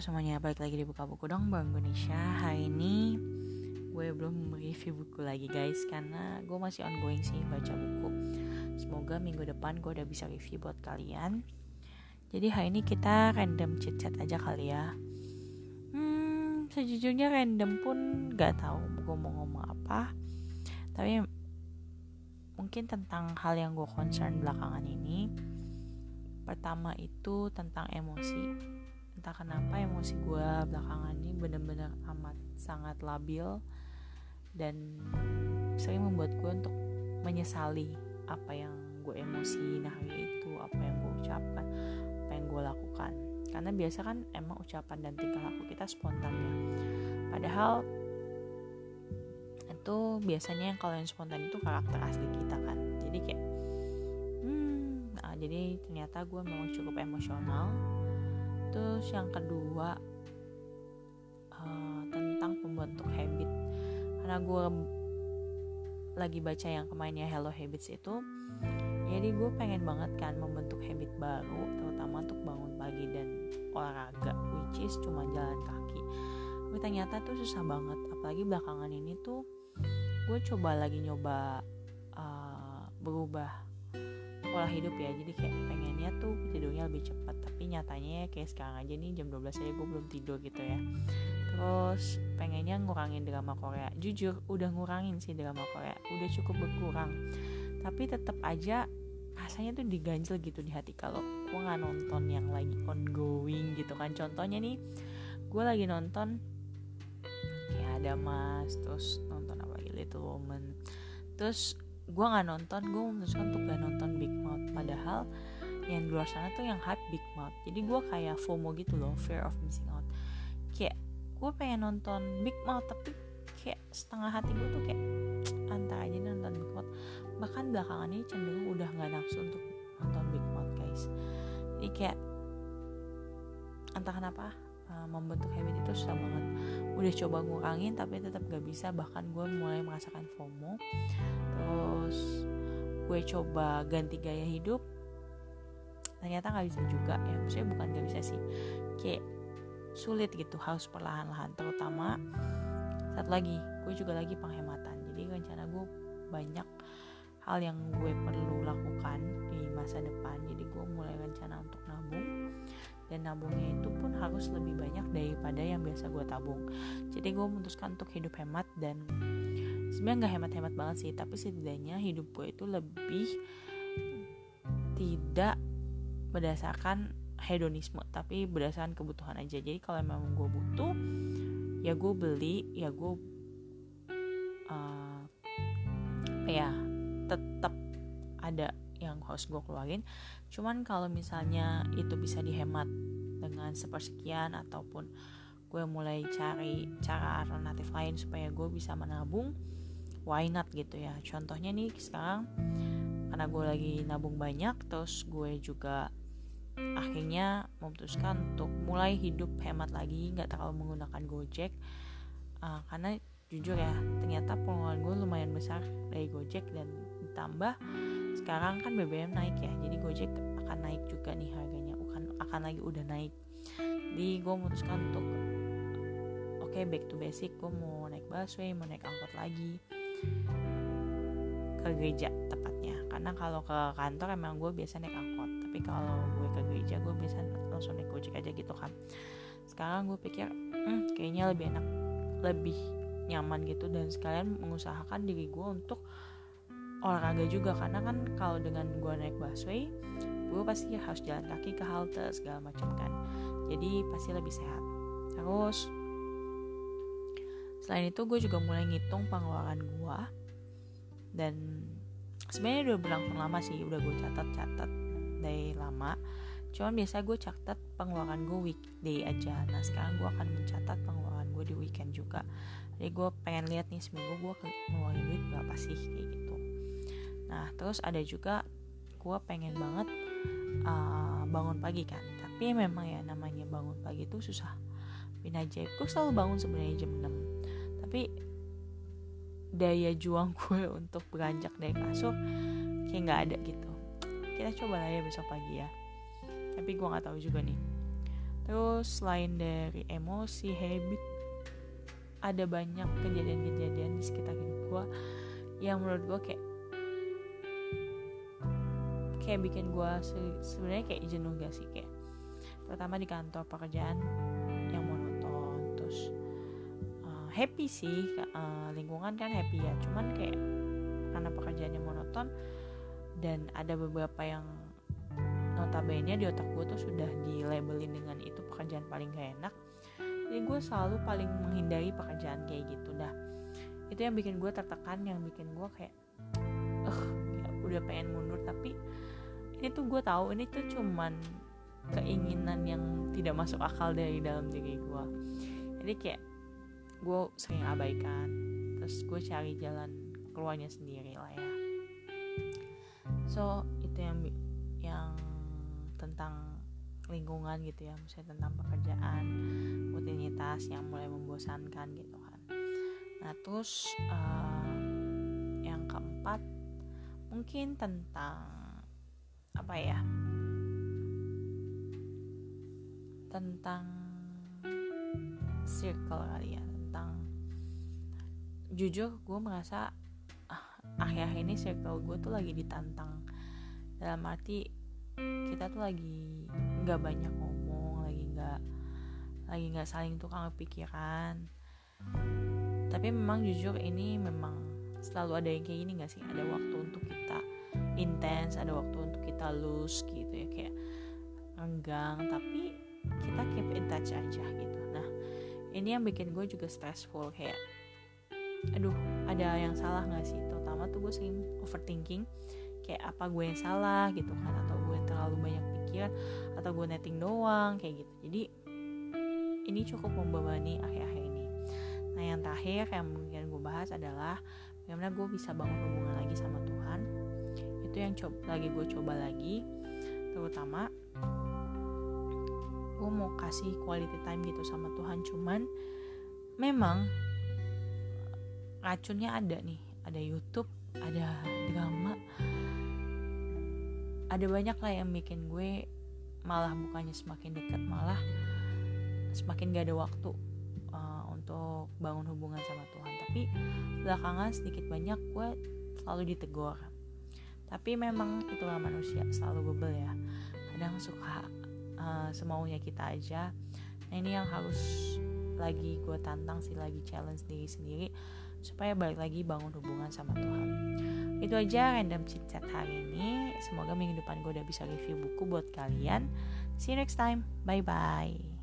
Semuanya, balik lagi di Buka Buku dong Bang Indonesia. Hari ini gue belum review buku lagi guys Karena gue masih ongoing sih baca buku. Semoga minggu depan gue udah bisa review buat kalian. Jadi hari ini kita random chit-chat aja kali ya. Hmm, sejujurnya random pun gak tahu gue mau ngomong apa. Tapi mungkin tentang hal yang gue concern belakangan ini. Pertama itu tentang emosi entah kenapa emosi gue belakangan ini bener-bener amat sangat labil dan sering membuat gue untuk menyesali apa yang gue emosi hari itu apa yang gue ucapkan apa yang gue lakukan. Karena biasa kan emang ucapan dan tingkah laku kita spontan ya. Padahal itu biasanya yang kalau yang spontan itu karakter asli kita kan. Jadi kayak hmm nah jadi ternyata gue memang cukup emosional terus yang kedua uh, tentang pembentuk habit. Karena gue lagi baca yang kemainnya Hello Habits itu jadi gue pengen banget kan membentuk habit baru terutama untuk bangun pagi dan olahraga which is cuma jalan kaki. Tapi ternyata tuh susah banget apalagi belakangan ini tuh gue coba lagi nyoba uh, berubah pola hidup ya. Jadi kayak pengennya tuh tidurnya lebih cepat tapi nyatanya ya kayak sekarang aja nih jam 12 aja gue belum tidur gitu ya. Terus pengennya ngurangin drama Korea. Jujur udah ngurangin sih drama Korea. Udah cukup berkurang. Tapi tetap aja rasanya tuh diganjel gitu di hati. Kalau gue nggak nonton yang lagi ongoing gitu kan. Contohnya nih gue lagi nonton ya ada mas terus nonton apa lagi? Little Woman. Terus gue nggak nonton gue memutuskan untuk gak nonton Big Mouth. Padahal yang di luar sana tuh yang hype Big Mouth. Jadi gue kayak FOMO gitu loh fear of missing out. Kayak gue pengen nonton Big Mouth tapi kayak setengah hati gue tuh kayak antara aja nonton Big Mouth. Bahkan belakangan ini cenderung udah nggak nafsu untuk nonton Big Mouth guys. Jadi kayak entah kenapa uh, membentuk habit itu susah banget udah coba ngurangin tapi tetap gak bisa. Bahkan gue mulai merasakan FOMO. Terus gue coba ganti gaya hidup. Ternyata nggak bisa juga ya. Maksudnya bukan gak bisa sih. Kayak sulit gitu harus perlahan-lahan. Terutama satu lagi gue juga lagi penghematan. Jadi rencana gue banyak hal yang gue perlu lakukan di masa depan. Jadi gue mulai rencana untuk nabung dan nabungnya itu pun harus lebih banyak daripada yang biasa gue tabung. Jadi gue memutuskan untuk hidup hemat dan sebenarnya nggak hemat-hemat banget sih tapi setidaknya hidup gue itu lebih tidak berdasarkan hedonisme tapi berdasarkan kebutuhan aja. Jadi kalau memang gue butuh ya gue beli ya gue uh, ya tetap ada harus gue keluarin. Cuman kalau misalnya itu bisa dihemat dengan sepersekian ataupun gue mulai cari cara alternatif lain supaya gue bisa menabung why not gitu ya. Contohnya nih sekarang karena gue lagi nabung banyak terus gue juga akhirnya memutuskan untuk mulai hidup hemat lagi nggak terlalu menggunakan gojek. Uh, karena jujur ya ternyata pengeluaran gue lumayan besar dari gojek dan ditambah sekarang kan BBM naik ya jadi Gojek akan naik juga nih harganya akan akan lagi udah naik. Jadi gue memutuskan untuk oke okay, back to basic gue mau naik busway mau naik angkot lagi. Ke gereja tepatnya karena kalau ke kantor emang gue biasa naik angkot tapi kalau gue ke gereja gue biasa langsung naik gojek aja gitu kan. Sekarang gue pikir hmm, kayaknya lebih enak lebih nyaman gitu dan sekalian mengusahakan diri gue untuk olahraga juga karena kan kalau dengan gue naik busway gue pasti harus jalan kaki ke halte segala macam kan. Jadi pasti lebih sehat. Terus selain itu gue juga mulai ngitung pengeluaran gue dan sebenarnya udah berlangsung lama sih udah gue catat-catat dari lama. Cuman biasa gue catat pengeluaran gue weekday aja. Nah sekarang gue akan mencatat pengeluaran gue di weekend juga. Jadi gue pengen lihat nih seminggu gue ngeluarin duit berapa sih kayak gitu Nah terus ada juga gue pengen banget uh, bangun pagi kan. Tapi memang ya namanya bangun pagi itu susah. Bin ajaib Gue selalu bangun sebenarnya jam 6 Tapi daya juang gue untuk beranjak dari kasur kayak nggak ada gitu. Kita coba lah ya besok pagi ya. Tapi gue nggak tahu juga nih. Terus selain dari emosi habit ada banyak kejadian-kejadian di sekitar hidup gue yang menurut gue kayak kayak bikin gue se- sebenarnya kayak jenuh gak sih? Kayak terutama di kantor pekerjaan yang monoton terus uh, happy sih uh, lingkungan kan happy ya. Cuman kayak karena pekerjaannya monoton dan ada beberapa yang notabene di otak gue tuh sudah di labelin dengan itu pekerjaan paling gak enak. Jadi gue selalu paling menghindari pekerjaan kayak gitu. Dah itu yang bikin gue tertekan yang bikin gue kayak udah pengen mundur tapi ini tuh gue tahu ini tuh cuman keinginan yang tidak masuk akal dari dalam diri gue jadi kayak gue sering abaikan terus gue cari jalan keluarnya sendiri lah ya. So itu yang yang tentang lingkungan gitu ya misalnya tentang pekerjaan rutinitas yang mulai membosankan gitu kan. Nah terus uh, yang keempat mungkin tentang apa ya tentang circle kali ya tentang jujur gue merasa ah, akhir-akhir ini circle gue tuh lagi ditantang. Dalam arti kita tuh lagi nggak banyak ngomong lagi nggak lagi nggak saling tukang pikiran. Tapi memang jujur ini memang selalu ada yang kayak gini gak sih? Ada waktu untuk kita intens ada waktu untuk kita loose gitu ya kayak renggang tapi kita keep in touch aja gitu. Nah ini yang bikin gue juga stressful kayak aduh ada yang salah gak sih? Terutama tuh gue sering overthinking kayak apa gue yang salah gitu kan atau gue terlalu banyak pikiran atau gue netting doang kayak gitu. Jadi ini cukup membebani akhir-akhir ini. Nah yang terakhir yang mungkin gue bahas adalah bagaimana gue bisa bangun hubungan lagi sama Tuhan. Itu yang coba lagi gue coba lagi. Terutama gue mau kasih quality time gitu sama Tuhan. Cuman memang racunnya ada nih. Ada YouTube ada drama. Ada banyak lah yang bikin gue malah bukannya semakin dekat malah semakin gak ada waktu untuk bangun hubungan sama Tuhan. Tapi belakangan sedikit banyak gue selalu ditegur. Tapi memang itulah manusia selalu bebel ya. Kadang suka uh, semaunya kita aja. Nah ini yang harus lagi gue tantang sih lagi challenge diri sendiri supaya balik lagi bangun hubungan sama Tuhan. Itu aja random chit chat hari ini. Semoga minggu depan gue udah bisa review buku buat kalian. See you next time. Bye bye